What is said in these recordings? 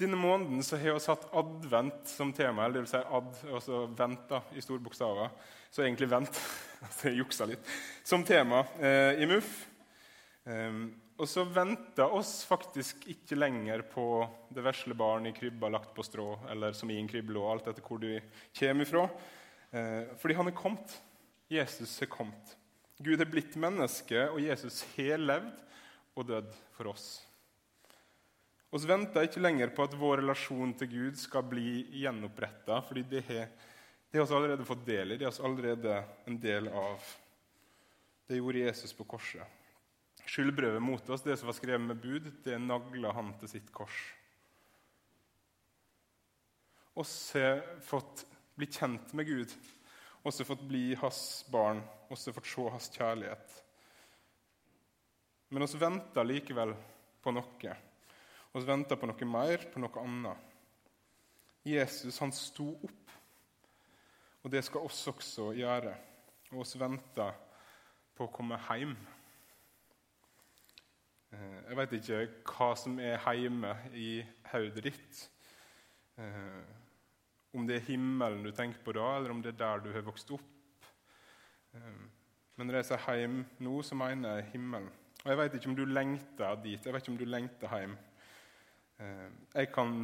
Denne måneden så har vi hatt advent som tema, eller det vil si ad, altså vent i store bokstaver. Så egentlig vent. altså jeg juksa litt. Som tema eh, i MUF. Um, og så venta oss faktisk ikke lenger på det vesle barn i krybba lagt på strå, eller som i en krybbe og alt etter hvor du kommer ifra. Eh, fordi han er kommet. Jesus er kommet. Gud er blitt menneske, og Jesus har levd og dødd for oss. Vi venter ikke lenger på at vår relasjon til Gud skal bli gjenoppretta, fordi det har vi allerede fått del i. Det er vi allerede en del av. Det gjorde Jesus på korset. Skyldbrevet mot oss, det som var skrevet med bud, det nagla han til sitt kors. Oss har fått bli kjent med Gud, oss har fått bli hans barn, oss har fått se hans kjærlighet. Men oss venter likevel på noe og så venta på noe mer, på noe annet. Jesus han sto opp, og det skal oss også gjøre. Og oss venter på å komme hjem. Eh, jeg veit ikke hva som er hjemme i hodet ditt. Eh, om det er himmelen du tenker på da, eller om det er der du har vokst opp. Eh, men når jeg sier hjem nå, så mener jeg himmelen. Og jeg veit ikke om du lengter dit. Jeg vet ikke om du lengter hjem. Eh, jeg kan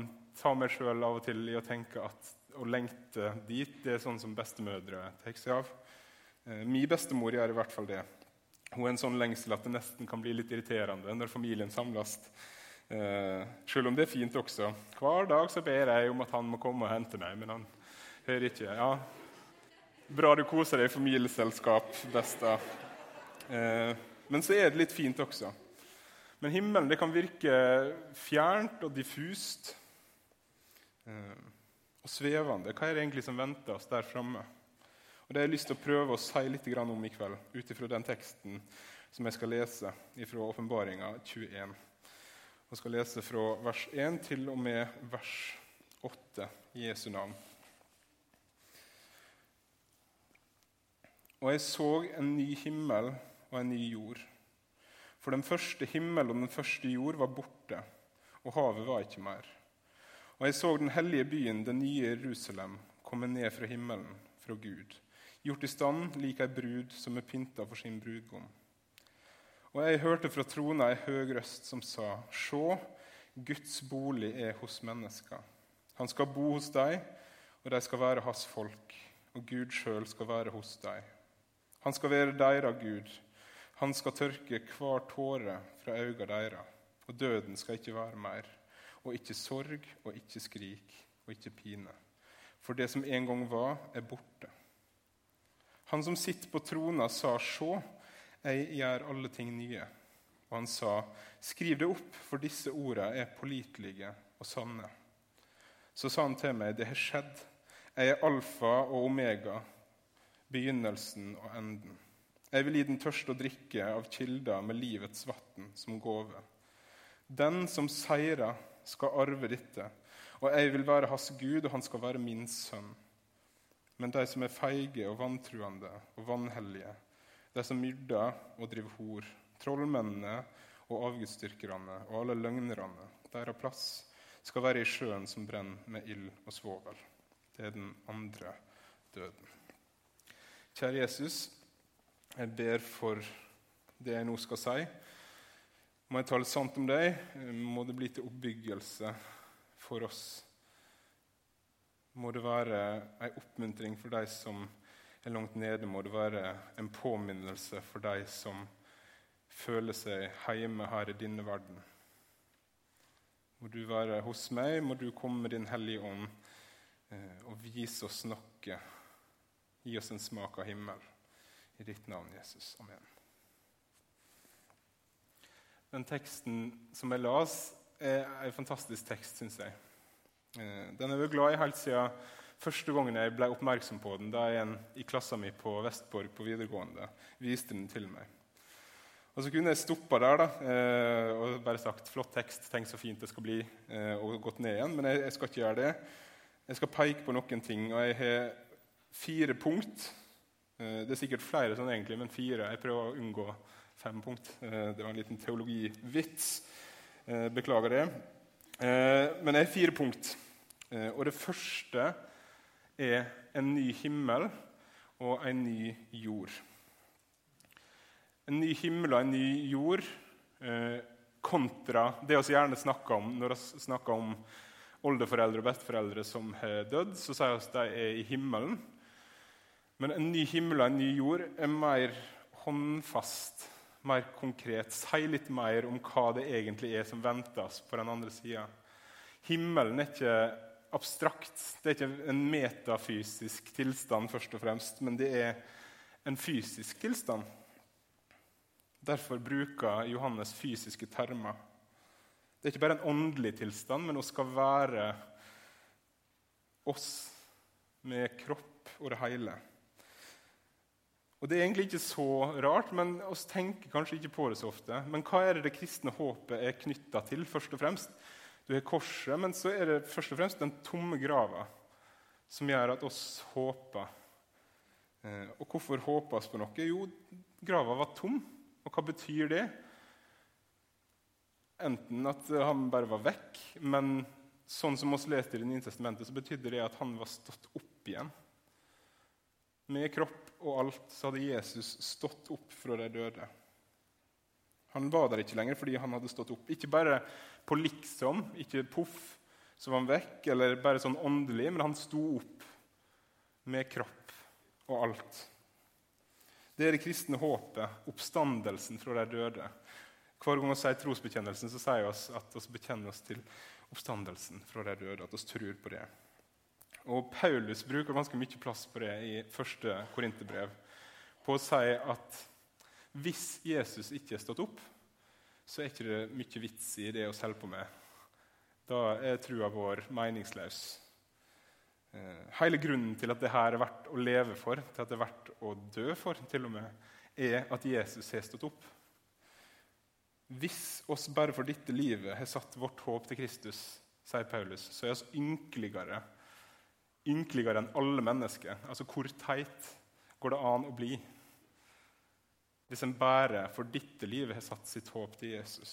ta meg sjøl av og til i å tenke at å lengte dit, det er sånn som bestemødre tar seg av. Eh, min bestemor gjør i hvert fall det. Hun er en sånn lengsel at det nesten kan bli litt irriterende når familien samles. Eh, selv om det er fint også. Hver dag så ber jeg om at han må komme og hente meg, men han hører ikke. Ja, Bra du koser deg i familieselskap, besta. men så er det litt fint også. Men himmelen kan virke fjernt og diffust eh, og svevende. Hva er det egentlig som venter oss der framme? Og Det har jeg lyst til å prøve å si litt om i kveld, ut ifra den teksten som jeg skal lese fra Åpenbaringa 21. Jeg skal lese fra vers 1 til og med vers 8 i Jesu navn. Og jeg så en ny himmel og en ny jord. For den første himmel og den første jord var borte, og havet var ikke mer. Og jeg så den hellige byen, den nye Jerusalem, komme ned fra himmelen, fra Gud, gjort i stand lik ei brud som er pynta for sin brudgom. Og jeg hørte fra trona ei høg røst som sa:" Sjå, Guds bolig er hos mennesker. Han skal bo hos deg, og de skal være hans folk, og Gud sjøl skal være hos deg. Han skal være deira Gud han skal tørke hver tåre fra øynene deres, og døden skal ikke være mer, og ikke sorg og ikke skrik og ikke pine. For det som en gang var, er borte. Han som sitter på trona, sa, Se, jeg gjør alle ting nye. Og han sa, Skriv det opp, for disse ordene er pålitelige og sanne. Så sa han til meg, Det har skjedd. Jeg er alfa og omega, begynnelsen og enden. Jeg vil gi den tørste å drikke av kilder med livets vann som gave. Den som seirer, skal arve dette, og jeg vil være hans Gud, og han skal være min sønn. Men de som er feige og vantruende og vanhellige, de som myrder og driver hor, trollmennene og avgudsdyrkerne og alle løgnerne, deres plass skal være i sjøen som brenner med ild og svovel. Det er den andre døden. Kjære Jesus, jeg ber for det jeg nå skal si. Må jeg tale sant om deg, må det bli til oppbyggelse for oss. Må det være en oppmuntring for de som er langt nede. Må det være en påminnelse for de som føler seg hjemme her i denne verden. Må du være hos meg, må du komme med Din Hellige Ånd eh, og vise oss noe. Gi oss en smak av himmel. I ditt navn, Jesus. Amen. Den teksten som jeg las, er en fantastisk tekst, syns jeg. Eh, den er jeg glad i helt siden første gangen jeg ble oppmerksom på den, da en i klassen min på Vestborg på videregående viste den til meg. Og Så kunne jeg stoppa der da, eh, og bare sagt 'flott tekst, tenk så fint det skal bli', eh, og gått ned igjen. Men jeg, jeg skal ikke gjøre det. Jeg skal peke på noen ting, og jeg har fire punkt det er sikkert flere sånn egentlig, men fire. Jeg prøver å unngå fem punkt. Eh, det var en liten teologivits. Eh, beklager det. Men det er fire punkt. Eh, og det første er en ny himmel og en ny jord. En ny himmel og en ny jord eh, kontra det vi gjerne snakker om når vi snakker om oldeforeldre og besteforeldre som har dødd. Så sier vi at de er i himmelen. Men en ny himmel og en ny jord er mer håndfast, mer konkret. Sier litt mer om hva det egentlig er som ventes på den andre sida. Himmelen er ikke abstrakt. Det er ikke en metafysisk tilstand, først og fremst, men det er en fysisk tilstand. Derfor bruker Johannes fysiske termer. Det er ikke bare en åndelig tilstand, men hun skal være oss med kropp og det hele. Og Det er egentlig ikke så rart, men oss tenker kanskje ikke på det så ofte. Men hva er det det kristne håpet er knytta til? først og fremst? Du har korset, men så er det først og fremst den tomme grava som gjør at oss håper. Eh, og hvorfor håpes på noe? Jo, grava var tom. Og hva betyr det? Enten at han bare var vekk, men sånn som oss leser i Det nye testamentet, så betydde det at han var stått opp igjen. Med kropp og alt så hadde Jesus stått opp fra de døde. Han var der ikke lenger fordi han hadde stått opp. Ikke bare på liksom, ikke poff, så var han vekk, eller bare sånn åndelig, men han sto opp med kropp og alt. Det er det kristne håpet, oppstandelsen fra de døde. Hver gang vi sier trosbekjennelsen, så sier vi at vi bekjenner oss til oppstandelsen fra de døde, at vi tror på det. Og Paulus bruker ganske mye plass på det i første korinterbrev, på å si at hvis Jesus ikke er stått opp, så er ikke det mye vits i det å selge på med. Da er trua vår meningsløs. Eh, hele grunnen til at det her er verdt å leve for, til at det er verdt å dø for, til og med, er at Jesus har stått opp. Hvis oss bare for dette livet har satt vårt håp til Kristus, sier Paulus, så er oss ynkeligere, ynkeligere enn alle mennesker. Altså, hvor teit går det an å bli? hvis en bare for dette livet har satt sitt håp til Jesus.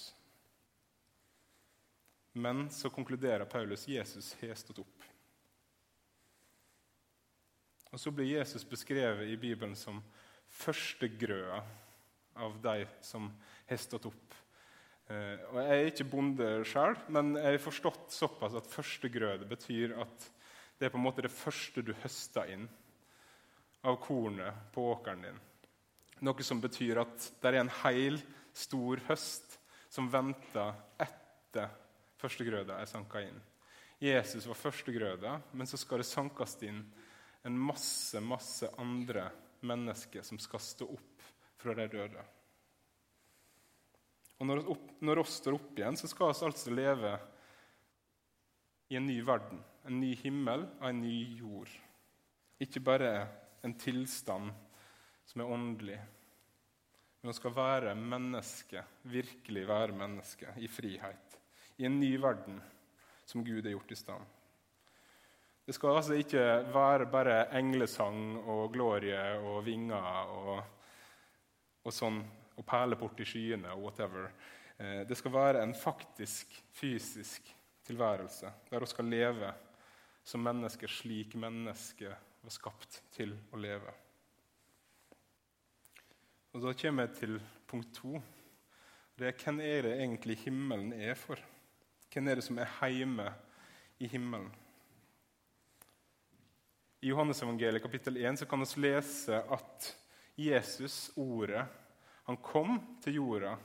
Men så konkluderer Paulus Jesus har stått opp. Og Så blir Jesus beskrevet i Bibelen som førstegrøa av de som har stått opp. Eh, og Jeg er ikke bonde sjøl, men jeg har forstått såpass at førstegrøde betyr at det er på en måte det første du høster inn av kornet på åkeren din. Noe som betyr at det er en heil, stor høst som venter etter førstegrøda er sanka inn. Jesus var førstegrøda, men så skal det sankes inn en masse, masse andre mennesker som skal stå opp fra de døde. Og når, opp, når oss står opp igjen, så skal vi altså leve i en ny verden, en ny himmel og en ny jord. Ikke bare en tilstand som er åndelig. Men hun skal være menneske, virkelig være menneske, i frihet. I en ny verden som Gud har gjort i stand. Det skal altså ikke være bare englesang og glorie og vinger og, og sånn, og perleport i skyene og whatever. Eh, det skal være en faktisk, fysisk tilværelse der hun skal leve som mennesker slik mennesket var skapt til å leve. Og Da kommer jeg til punkt to. Det er hvem er det egentlig himmelen er for? Hvem er det som er hjemme i himmelen? I Johannesevangeliet kapittel 1 så kan vi lese at Jesus, ordet, han kom til jorda.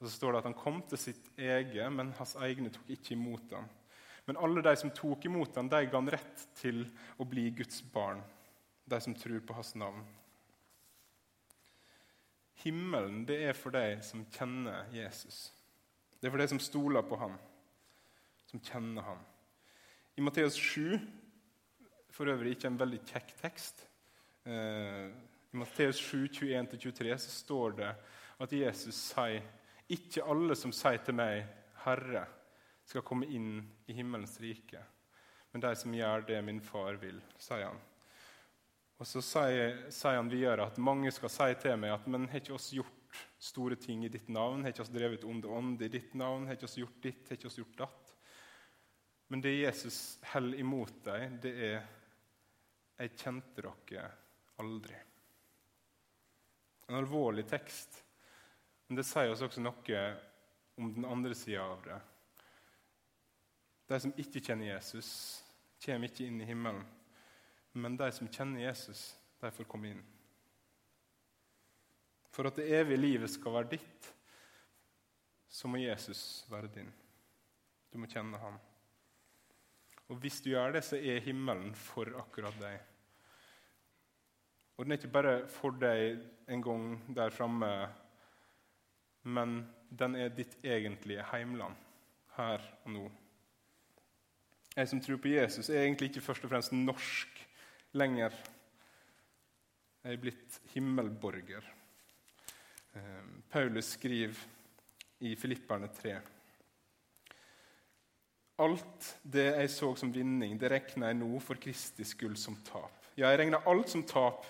Og Så står det at han kom til sitt eget, men hans egne tok ikke imot ham. Men alle de som tok imot ham, de ga han rett til å bli Guds barn, de som tror på hans navn. Himmelen det er for de som kjenner Jesus. Det er for de som stoler på ham, som kjenner ham. I Matteus 7, for øvrig ikke en veldig kjekk tekst eh, I Matteus 7, 21-23 så står det at Jesus sier ikke alle som sier til meg, 'Herre', skal komme inn i himmelens rike, men de som gjør det min far vil, sier han. Og Så sier, sier, han videre at mange skal si til meg at men har ikke oss gjort store ting i ditt navn? Har ikke oss drevet onde ånder i ditt navn? Har ikke oss gjort ditt? Har ikke oss gjort datt? Men det Jesus holder imot dem, det er 'Jeg kjente dere aldri'. En alvorlig tekst, men det sier oss også noe om den andre sida av det. De som ikke kjenner Jesus, kommer ikke inn i himmelen. Men de som kjenner Jesus, de får komme inn. For at det evige livet skal være ditt, så må Jesus være din. Du må kjenne ham. Og hvis du gjør det, så er himmelen for akkurat deg. Og den er ikke bare for deg en gang der framme, men den er ditt egentlige heimland her og nå. Jeg som tror på Jesus, er egentlig ikke først og fremst norsk lenger. Jeg er blitt himmelborger. Eh, Paulus skriver i Filipperne 3. Alt det jeg så som vinning, det regner jeg nå for Kristi skyld som tap. Ja, jeg regner alt som tap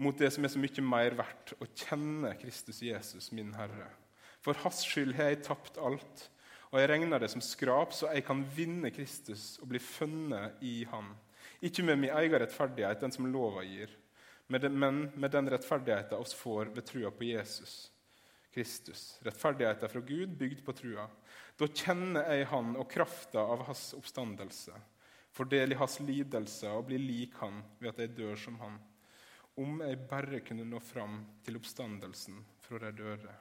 mot det som er så mye mer verdt, å kjenne Kristus Jesus, min Herre. For Hans skyld har jeg tapt alt, og jeg regner det som skrap, så jeg kan vinne Kristus og bli funnet i Han. Ikke med min egen rettferdighet, den som lova gir, men med den rettferdigheten oss får ved trua på Jesus Kristus. Rettferdigheten fra Gud bygd på trua. Da kjenner jeg Han og krafta av Hans oppstandelse. Får i Hans lidelse og blir lik Han ved at jeg dør som Han. Om jeg bare kunne nå fram til oppstandelsen fra de døde.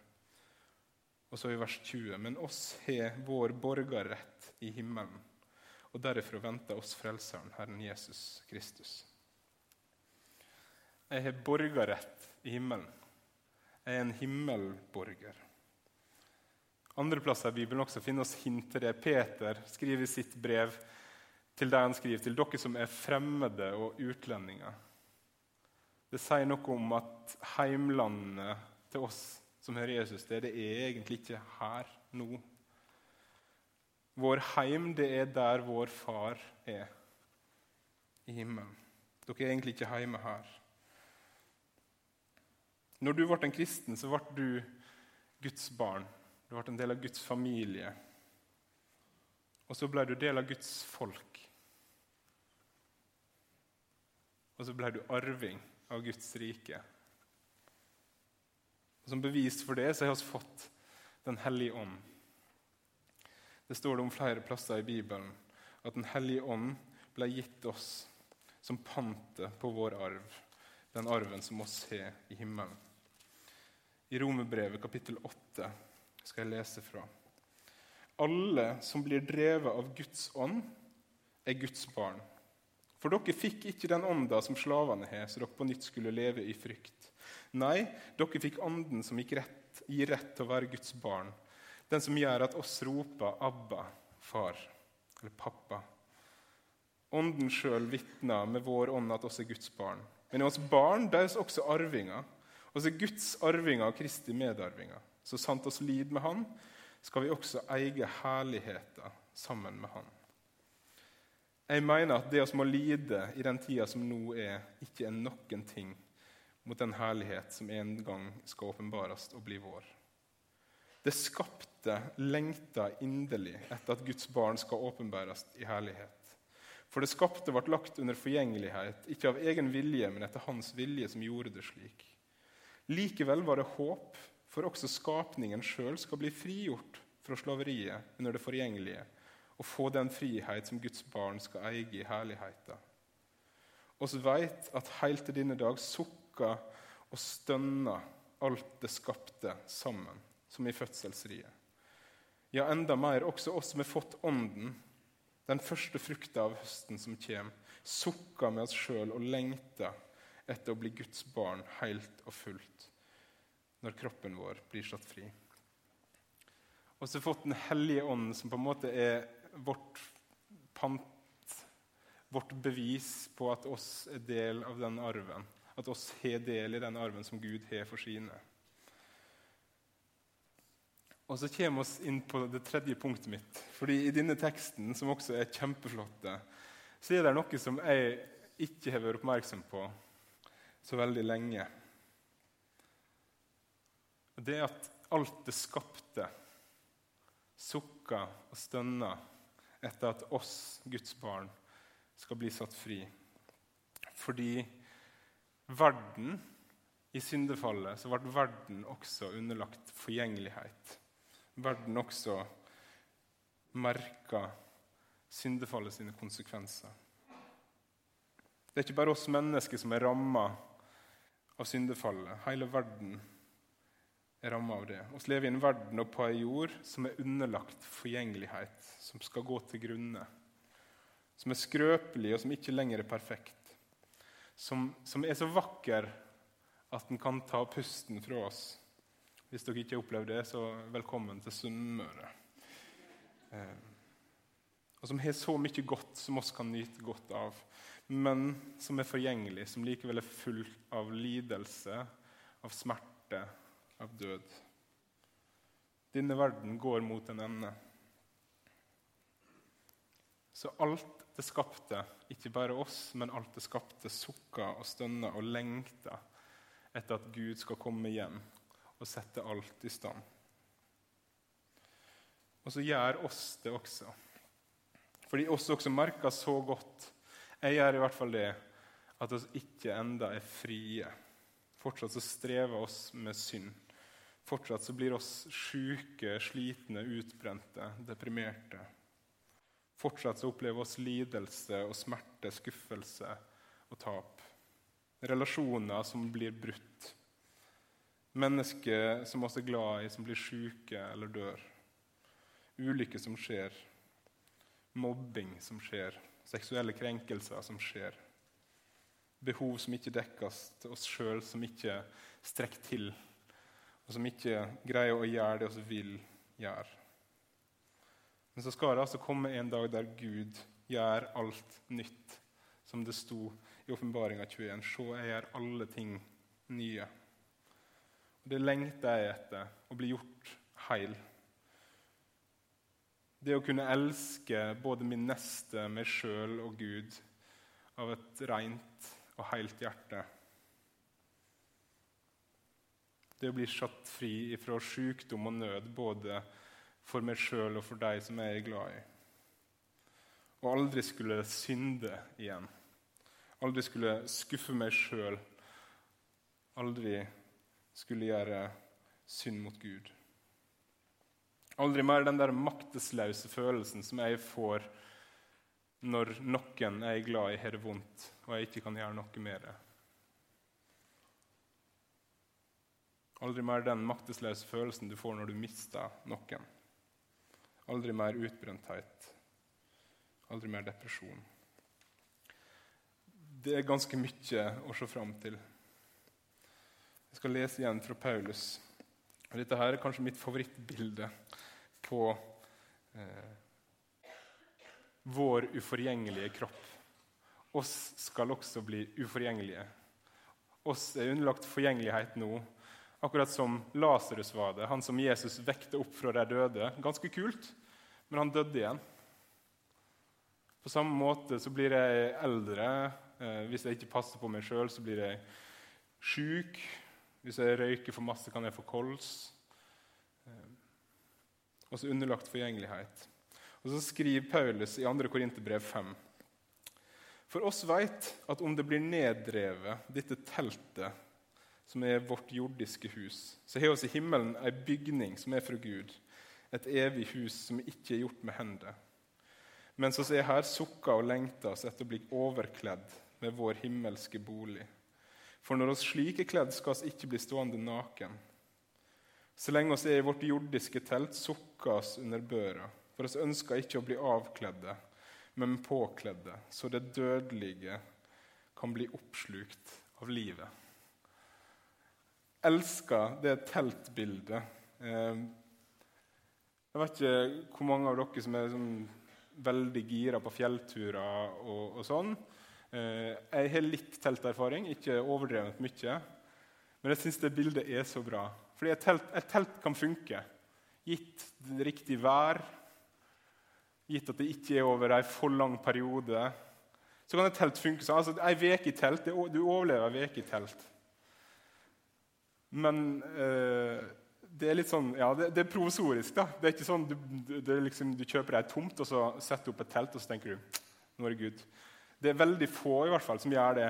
Og så i vers 20.: Men oss har vår borgerrett i himmelen, og derifra venter oss Frelseren, Herren Jesus Kristus. Jeg har borgerrett i himmelen. Jeg er en himmelborger. Andre plasser i Bibelen også finner oss hint til det. Peter skriver i sitt brev til deg han skriver til dere som er fremmede og utlendinger. Det sier noe om at heimlandet til oss som hører Jesus til, det er egentlig ikke her nå. Vår heim, det er der vår far er, i himmelen. Dere er egentlig ikke hjemme her. Når du ble en kristen, så ble du Guds barn. Du ble en del av Guds familie. Og så ble du del av Guds folk. Og så ble du arving av Guds rike. Og Som bevis for det så har vi fått Den hellige ånd. Det står det om flere plasser i Bibelen at Den hellige ånd ble gitt oss som pantet på vår arv, den arven som oss har i himmelen. I Romerbrevet kapittel 8 skal jeg lese fra. Alle som blir drevet av Guds ånd, er Guds barn. For dere fikk ikke den ånda som slavene har, så dere på nytt skulle leve i frykt. Nei, dere fikk ånden som gir rett, gir rett til å være Guds barn. Den som gjør at oss roper 'Abba, far' eller 'pappa'. Ånden sjøl vitner med vår ånd at oss er Guds barn. Men er oss barn, der er oss også arvinger Oss er Guds arvinger og Kristi medarvinger. Så sant oss lid med Han, skal vi også eie herligheter sammen med Han. Jeg mener at det vi må lide i den tida som nå er, ikke er noen ting mot den herlighet som en gang skal åpenbares og bli vår. Det skapte lengta inderlig etter at Guds barn skal åpenbæres i herlighet. For det skapte ble lagt under forgjengelighet, ikke av egen vilje, men etter Hans vilje som gjorde det slik. Likevel var det håp, for også skapningen sjøl skal bli frigjort fra slaveriet under det forgjengelige og få den frihet som Guds barn skal eie i herligheten. Oss veit at heilt til denne dag sukka og stønna alt det skapte sammen, som i fødselsriet. Ja, enda mer også oss som har fått Ånden, den første frukta av høsten som kommer, sukker med oss sjøl og lengter etter å bli Guds barn helt og fullt når kroppen vår blir satt fri. Og så har vi fått Den hellige ånd, som på en måte er vårt pant, vårt bevis på at oss er del av den arven. At oss har del i den arven som Gud har for sine. Og så kommer vi inn på det tredje punktet mitt. Fordi I denne teksten, som også er kjempeflotte, så er det noe som jeg ikke har vært oppmerksom på så veldig lenge. Det er at alt det skapte, sukker og stønner etter at oss, Guds barn, skal bli satt fri. Fordi verden i syndefallet så ble verden også underlagt forgjengelighet. Verden også merka syndefallet sine konsekvenser. Det er ikke bare oss mennesker som er ramma av syndefallet. Hele verden er ramma av det. Vi lever i en verden og på ei jord som er underlagt forgjengelighet, som skal gå til grunne. Som er skrøpelig, og som ikke lenger er perfekt. Som, som er så vakker at den kan ta pusten fra oss. Hvis dere ikke har opplevd det, så velkommen til Sunnmøre. Eh, og som har så mye godt som oss kan nyte godt av, men som er forgjengelig, som likevel er full av lidelse, av smerte, av død. Denne verden går mot en ende. Så alt det skapte, ikke bare oss, men alt det skapte, sukker og stønner og lengter etter at Gud skal komme hjem og sette alt i stand. Og så gjør oss det også. Fordi oss også merker så godt Jeg gjør i hvert fall det at oss ikke enda er frie. Fortsatt så strever oss med synd. Fortsatt så blir oss sjuke, slitne, utbrente, deprimerte. Fortsatt så opplever oss lidelse og smerte, skuffelse og tap. Relasjoner som blir brutt. Mennesker som vi er glad i, som blir syke eller dør. Ulykker som skjer. Mobbing som skjer. Seksuelle krenkelser som skjer. Behov som ikke dekkes til oss sjøl, som ikke strekker til, og som ikke greier å gjøre det vi vil gjøre. Men så skal det altså komme en dag der Gud gjør alt nytt, som det sto i Åpenbaringa 21. Se, jeg gjør alle ting nye. Og Det lengter jeg etter, å bli gjort heil. Det å kunne elske både min neste, meg sjøl og Gud av et rent og helt hjerte. Det å bli satt fri fra sykdom og nød både for meg sjøl og for deg som jeg er glad i. Og aldri skulle synde igjen. Aldri skulle skuffe meg sjøl. Aldri skulle gjøre synd mot Gud. Aldri mer den der maktesløse følelsen som jeg får når noen jeg er glad i, har det vondt, og jeg ikke kan gjøre noe med det. Aldri mer den maktesløse følelsen du får når du mister noen. Aldri mer utbrenthet. Aldri mer depresjon det er ganske mye å se fram til. Jeg skal lese igjen fra Paulus. Dette her er kanskje mitt favorittbilde på eh, vår uforgjengelige kropp. Oss skal også bli uforgjengelige. Oss er underlagt forgjengelighet nå, akkurat som Lasarus var det. Han som Jesus vekte opp fra de døde. Ganske kult, men han døde igjen. På samme måte så blir jeg eldre Eh, hvis jeg ikke passer på meg sjøl, så blir jeg sjuk. Hvis jeg røyker for masse, kan jeg få kols. Også underlagt forgjengelighet. Og Så skriver Paulus i 2. Korinterbrev 5. For oss veit at om det blir neddrevet, dette teltet, som er vårt jordiske hus, så har vi i himmelen ei bygning som er fra Gud, et evig hus som ikke er gjort med hender. Mens oss er her, sukker og lengter oss etter å bli overkledd med vår himmelske bolig. For når oss slik er kledd, skal oss ikke bli stående naken. Så lenge oss er i vårt jordiske telt, sukker oss under børa. For oss ønsker ikke å bli avkledde, men påkledde, så det dødelige kan bli oppslukt av livet. Elsker det teltbildet. Eh, jeg vet ikke hvor mange av dere som er sånn veldig gira på fjellturer og, og sånn. Eh, jeg har litt telterfaring, ikke overdrevent mye. Men jeg syns det bildet er så bra. Fordi et telt, et telt kan funke, gitt riktig vær, gitt at det ikke er over en for lang periode. Så kan et telt funke sånn. Altså, Ei uke i telt, Du overlever ei uke i telt. Men eh, det er litt sånn, ja, det, det er provisorisk. da. Det er ikke sånn du, du, liksom, du kjøper deg tomt og så setter du opp et telt og så tenker du, nå er det Gud. Det er veldig få i hvert fall som gjør det.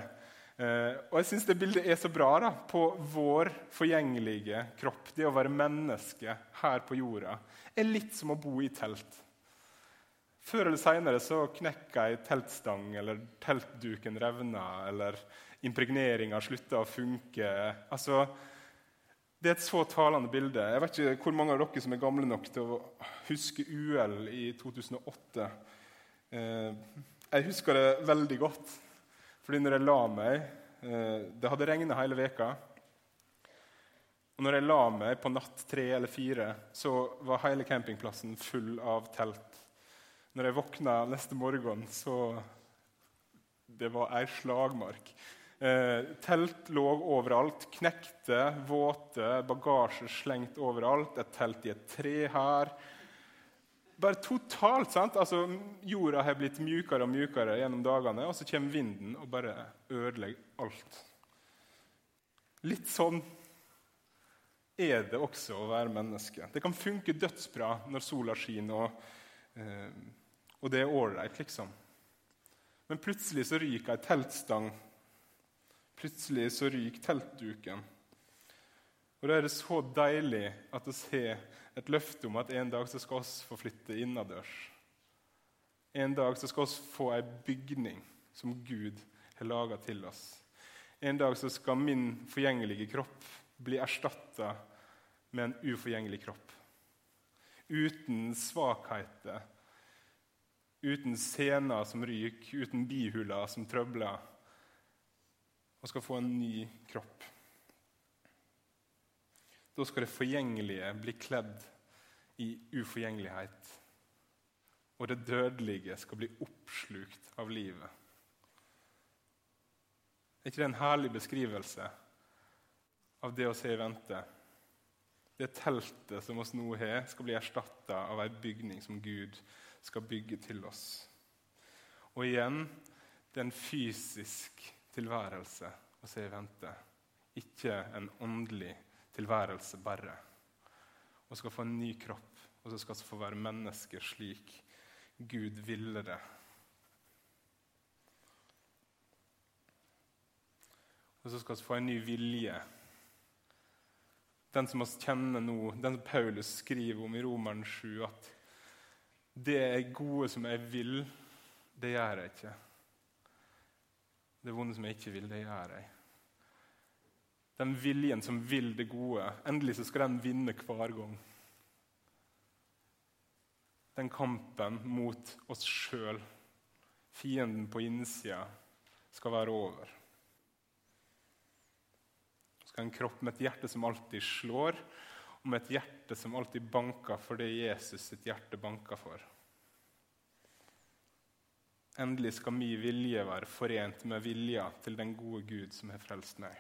Eh, og jeg syns det bildet er så bra da, på vår forgjengelige kropp. Det å være menneske her på jorda er litt som å bo i telt. Før eller seinere knekker ei teltstang, eller teltduken revner, eller impregneringa slutter å funke. Altså, det er et så talende bilde. Jeg vet ikke hvor mange av dere som er gamle nok til å huske UL i 2008. Eh, jeg husker det veldig godt, fordi når jeg la meg eh, Det hadde regna hele veka. Og når jeg la meg på natt tre eller fire, så var hele campingplassen full av telt. Når jeg våkna neste morgen, så Det var ei slagmark. Eh, telt lå overalt. Knekte, våte, bagasje slengt overalt. Et telt i et tre her. Bare totalt. sant? Altså, Jorda har blitt mjukere og mjukere gjennom dagene, og så kommer vinden og bare ødelegger alt. Litt sånn er det også å være menneske. Det kan funke dødsbra når sola skinner, og, eh, og det er ålreit, liksom. Men plutselig så ryker ei teltstang Plutselig så ryker teltduken. Og Da er det så deilig at vi har et løfte om at en dag så skal vi få flytte innendørs. En dag så skal vi få ei bygning som Gud har laga til oss. En dag så skal min forgjengelige kropp bli erstatta med en uforgjengelig kropp. Uten svakheter, uten sener som ryker, uten bihuler som trøbler og skal få en ny kropp. Da skal det forgjengelige bli kledd i uforgjengelighet. Og det dødelige skal bli oppslukt av livet. Er ikke det en herlig beskrivelse av det å se i vente? Det teltet som oss nå har, skal bli erstatta av ei bygning som Gud skal bygge til oss. Og igjen det er en fysisk tilværelse å se i vente. Ikke en åndelig tilværelse bare. Og skal få en ny kropp, og så skal vi få være mennesker slik Gud ville det. Og så skal vi få en ny vilje. Den som vi kjenner nå, den som Paulus skriver om i Romeren 7, at det er gode som jeg vil, det gjør jeg ikke. Det vonde som jeg ikke vil, det gjør jeg. Den viljen som vil det gode, endelig så skal den vinne hver gang. Den kampen mot oss sjøl, fienden på innsida, skal være over. Skal en kropp med et hjerte som alltid slår, og med et hjerte som alltid banker for det Jesus sitt hjerte banker for. Endelig skal min vilje være forent med vilja til den gode Gud som har frelst meg.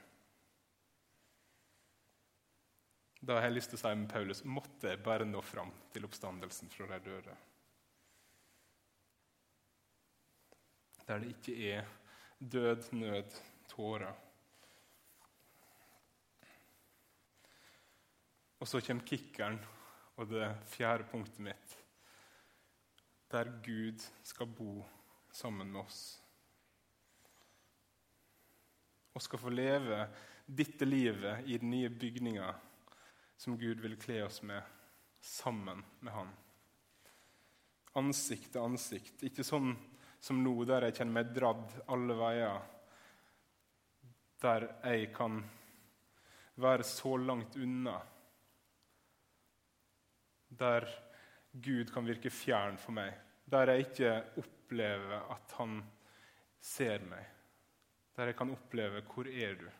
Da har jeg lyst til å si med Paulus måtte jeg bare nå fram til oppstandelsen fra de døde. Der det ikke er død, nød, tårer. Og så kommer kickeren og det fjerde punktet mitt, der Gud skal bo sammen med oss. Og skal få leve dette livet i den nye bygninga som Gud vil kle oss med, sammen med Han. Ansikt til ansikt. Ikke sånn som nå, der jeg kjenner meg dradd alle veier. Der jeg kan være så langt unna. Der Gud kan virke fjern for meg. Der jeg ikke opplever at han ser meg. Der jeg kan oppleve 'Hvor er du?'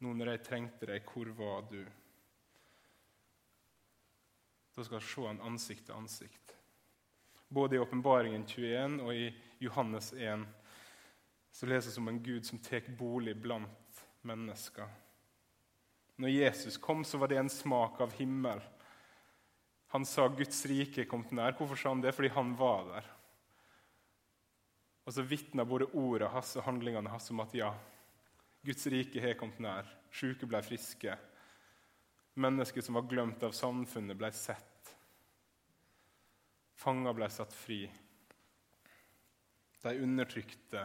Nå når jeg trengte deg, hvor var du? Da skal jeg se han ansikt til ansikt. Både i Åpenbaringen 21 og i Johannes 1 så leses om en Gud som tar bolig blant mennesker. Når Jesus kom, så var det en smak av himmel. Han sa Guds rike kom nær. Hvorfor sa han det? Fordi han var der. Og så vitna både ordet hans og handlingene hans om at ja, Guds rike har kommet nær. Sjuke ble friske. Mennesker som var glemt av samfunnet, ble sett. Fanger ble satt fri. De undertrykte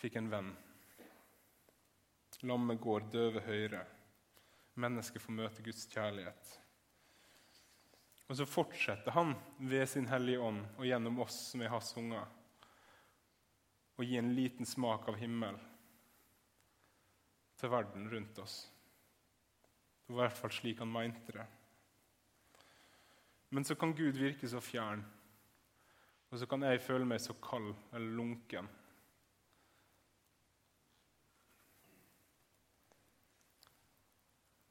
fikk en venn. Lammet går, døve høyre. Mennesket får møte Guds kjærlighet. Og så fortsetter han ved sin Hellige Ånd og gjennom oss som er hans unger, å gi en liten smak av himmel til verden rundt oss. Det var i hvert fall slik han mente det. Men så kan Gud virke så fjern, og så kan jeg føle meg så kald eller lunken.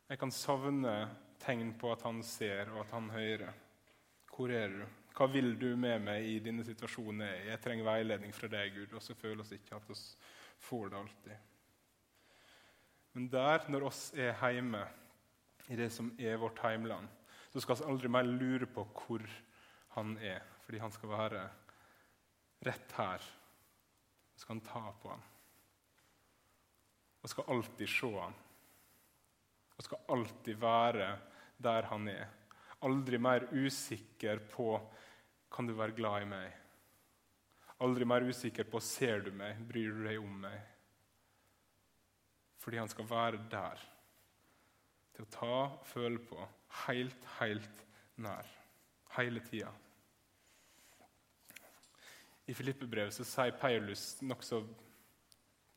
Jeg kan savne tegn på at han ser og at han hører. Hvor er du? Hva vil du med meg i denne situasjonen? Jeg trenger veiledning fra deg, Gud. Og så føler vi ikke at vi får det alltid. Men der, når oss er hjemme, i det som er vårt heimland, så skal vi aldri mer lure på hvor han er, fordi han skal være rett her. Så skal han ta på ham. Og skal alltid se ham. Og skal alltid være der han er. Aldri mer usikker på kan du være glad i meg. Aldri mer usikker på ser du meg, bryr du deg om meg. Fordi han skal være der. Til å ta og føle på. Helt, helt nær. Hele tida. I Filippebrevet sier Paulus nokså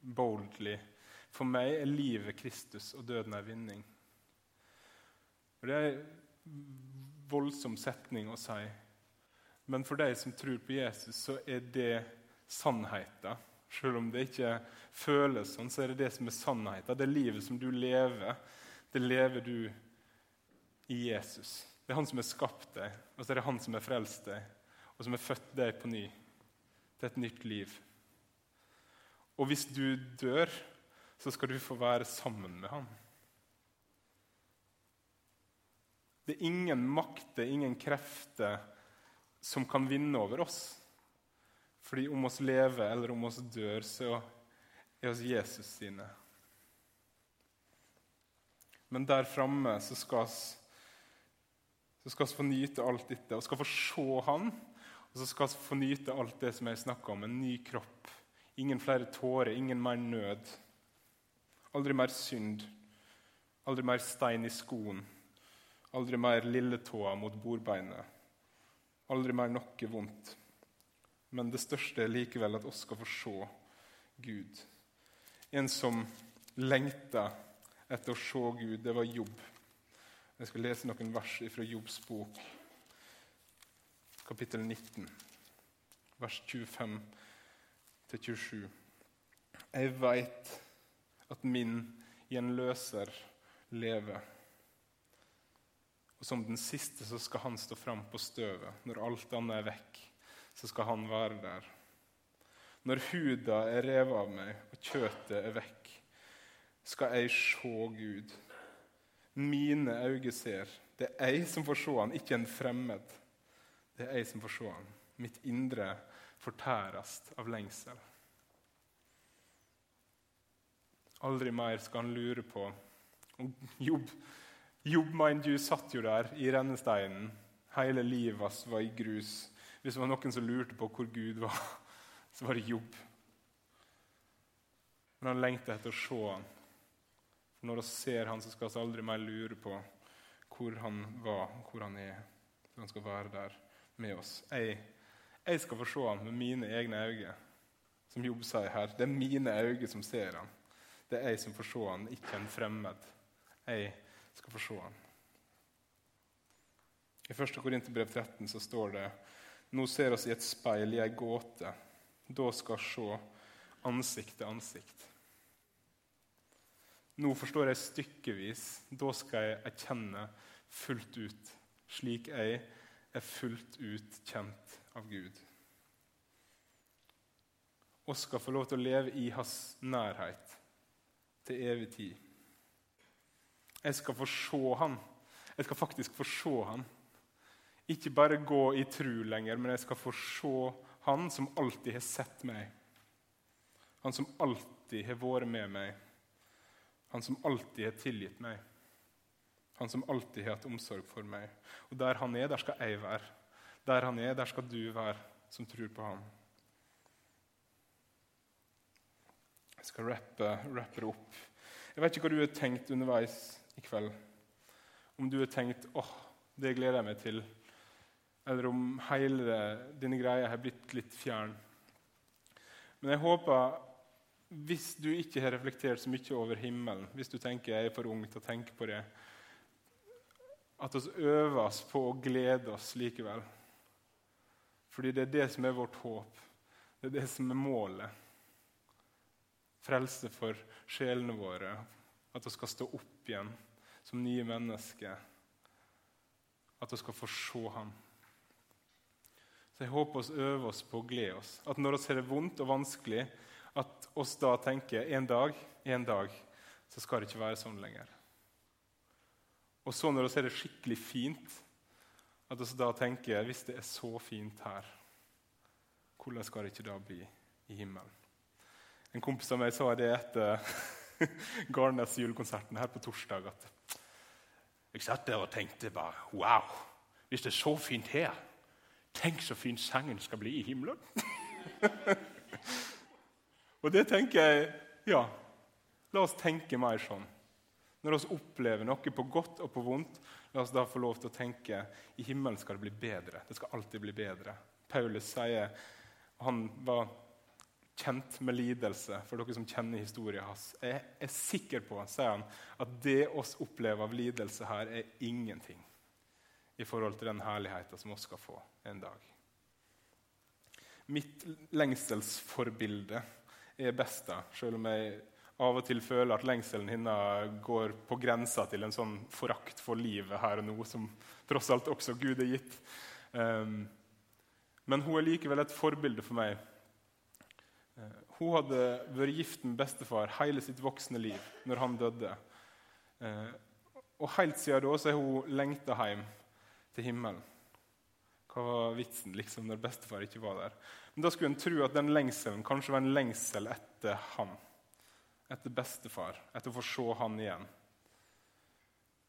boldly For meg er livet Kristus, og døden er vinning. Og Det er en voldsom setning å si. Men for de som tror på Jesus, så er det sannheten. Selv om det ikke føles sånn, så er det det som er sannheten. Det livet som du lever, det lever du i Jesus. Det er han som har skapt deg, og så er det han som har frelst deg, og som har født deg på ny til et nytt liv. Og hvis du dør, så skal du få være sammen med ham. Det er ingen makter, ingen krefter, som kan vinne over oss. Fordi om oss lever eller om oss dør, så er oss Jesus sine. Men der framme så skal vi få nyte alt dette Vi skal få se Han. Og så skal vi få nyte alt det som jeg snakka om, en ny kropp. Ingen flere tårer, ingen mer nød. Aldri mer synd. Aldri mer stein i skoen. Aldri mer lilletåa mot bordbeinet. Aldri mer noe vondt. Men det største er likevel at oss skal få se Gud. En som lengta etter å se Gud, det var Jobb. Jeg skal lese noen vers fra Jobbs bok, kapittel 19, vers 25-27. Jeg veit at min gjenløser lever. Og som den siste så skal han stå fram på støvet når alt annet er vekk så skal han være der. Når huda er revet av meg og kjøttet er vekk, skal jeg se Gud. Mine øyne ser. Det er jeg som får se han, ikke en fremmed. Det er jeg som får se han. Mitt indre fortæres av lengsel. Aldri mer skal han lure på om Jobb mind you, satt jo der i rennesteinen. Hele livet hans var i grus. Hvis det var noen som lurte på hvor Gud var, så var det Jobb. Men han lengter etter å se ham. Når vi ser han, så skal vi aldri mer lure på hvor han var, hvor han er. For han skal være der med oss. Jeg, jeg skal få se ham med mine egne øyne. Som Jobb sier her, det er mine øyne som ser ham. Det er jeg som får se ham, ikke en fremmed. Jeg skal få se han. I 1. Korinterbrev 13 så står det nå ser oss i et speil i ei gåte. Da skal se ansikt til ansikt. Nå forstår jeg stykkevis. Da skal jeg erkjenne fullt ut, slik jeg er fullt ut kjent av Gud. Og skal få lov til å leve i hans nærhet til evig tid. Jeg skal få se han. Jeg skal faktisk få se han ikke bare gå i tru lenger, men jeg skal få se Han som alltid har sett meg. Han som alltid har vært med meg. Han som alltid har tilgitt meg. Han som alltid har hatt omsorg for meg. Og der han er, der skal jeg være. Der han er, der skal du være, som tror på ham. Jeg skal rappe, rappe det opp. Jeg vet ikke hva du har tenkt underveis i kveld. Om du har tenkt åh, det gleder jeg meg til. Eller om hele dine greier har blitt litt fjern. Men jeg håper, hvis du ikke har reflektert så mye over himmelen, hvis du tenker jeg er for ung til å tenke på det, at vi øver oss på å glede oss likevel. Fordi det er det som er vårt håp. Det er det som er målet. Frelse for sjelene våre. At vi skal stå opp igjen som nye mennesker. At vi skal få se ham. Så Jeg håper vi øver oss på å glede oss. At når vi ser det vondt og vanskelig, at oss da tenker en dag, en dag, så skal det ikke være sånn lenger. Og så når vi ser det skikkelig fint, at vi da tenker hvis det er så fint her, hvordan skal det ikke da bli i himmelen? En kompis av meg sa det etter Garnes julekonserten her på torsdag. at Jeg satt der og tenkte bare Wow! Hvis det er så fint her, tenk så fin sangen skal bli i himmelen! og det tenker jeg Ja, la oss tenke mer sånn. Når vi opplever noe på godt og på vondt, la oss da få lov til å tenke i himmelen skal det bli bedre. Det skal alltid bli bedre. Paulus sier han var kjent med lidelse, for dere som kjenner historien hans. Jeg er sikker på sier han, at det oss opplever av lidelse her, er ingenting i forhold til den herligheten som vi skal få en dag. Mitt lengselsforbilde er Besta, selv om jeg av og til føler at lengselen hennes går på grensa til en sånn forakt for livet her og nå, som tross alt også Gud er gitt. Um, men hun er likevel et forbilde for meg. Hun hadde vært gift med bestefar hele sitt voksne liv når han døde. Uh, og helt siden da så har hun lengta hjem til himmelen. Hva var vitsen liksom, når bestefar ikke var der? Men Da skulle en tro at den lengselen kanskje var en lengsel etter han etter bestefar, etter å få se han igjen.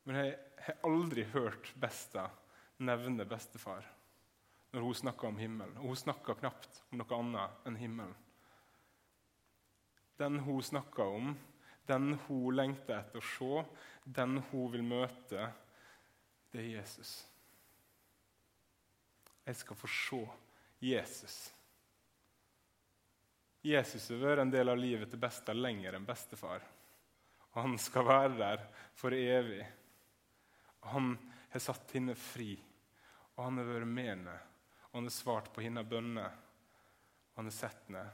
Men jeg har aldri hørt Besta nevne bestefar når hun snakker om himmelen. Og hun snakker knapt om noe annet enn himmelen. Den hun snakker om, den hun lengter etter å se, den hun vil møte, det er Jesus. Jeg skal få se Jesus. Jesus har vært en del av livet til Besta lenger enn bestefar. Og han skal være der for evig. Han har satt henne fri, og han har vært med henne. Og han har svart på hennes bønner. Han har sett henne,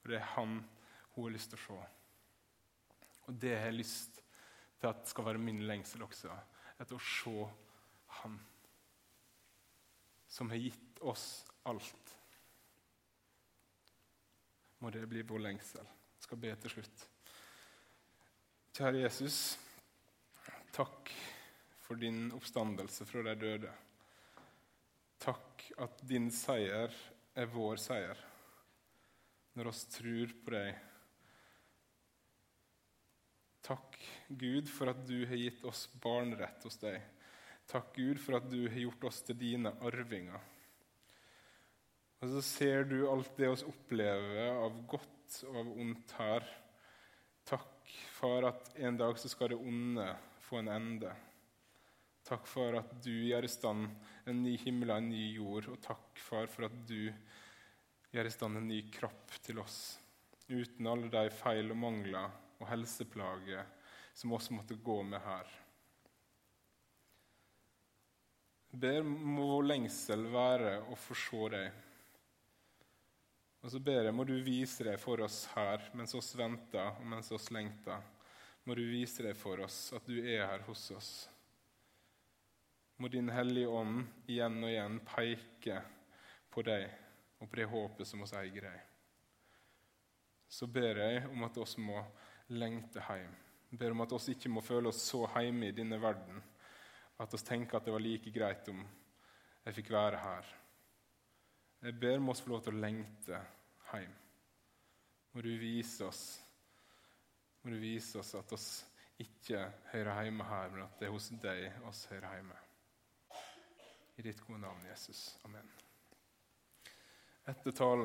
og det er han hun har lyst til å se. Og det har jeg lyst til at skal være min lengsel også, etter å se han som har gitt oss alt må det bli vår lengsel. Jeg skal be til slutt. Kjære Jesus, takk for din oppstandelse fra de døde. Takk at din seier er vår seier når oss tror på deg. Takk, Gud, for at du har gitt oss barnerett hos deg. Takk, Gud, for at du har gjort oss til dine arvinger. Og så ser du alt det vi opplever av godt og av ondt her. Takk, for at en dag så skal det onde få en ende. Takk for at du gjør i stand en ny himmel og en ny jord. Og takk, far, for at du gjør i stand en ny kropp til oss. Uten alle de feil og mangler og helseplager som oss måtte gå med her. Ber må vår lengsel være å få se deg og så ber jeg, må du vise deg for oss her mens oss venter og mens oss lengter. Må du vise deg for oss at du er her hos oss. Må Din Hellige Ånd igjen og igjen peke på deg og på det håpet som oss eier deg. Så ber jeg om at oss må lengte hjem. Jeg ber om at oss ikke må føle oss så hjemme i denne verden at oss tenker at det var like greit om jeg fikk være her. Jeg ber om oss få lov til å lengte hjem. Må du vise oss Må du vise oss at oss ikke hører hjemme her, men at det er hos deg oss hører hjemme. I ditt gode navn, Jesus. Amen. Etter talen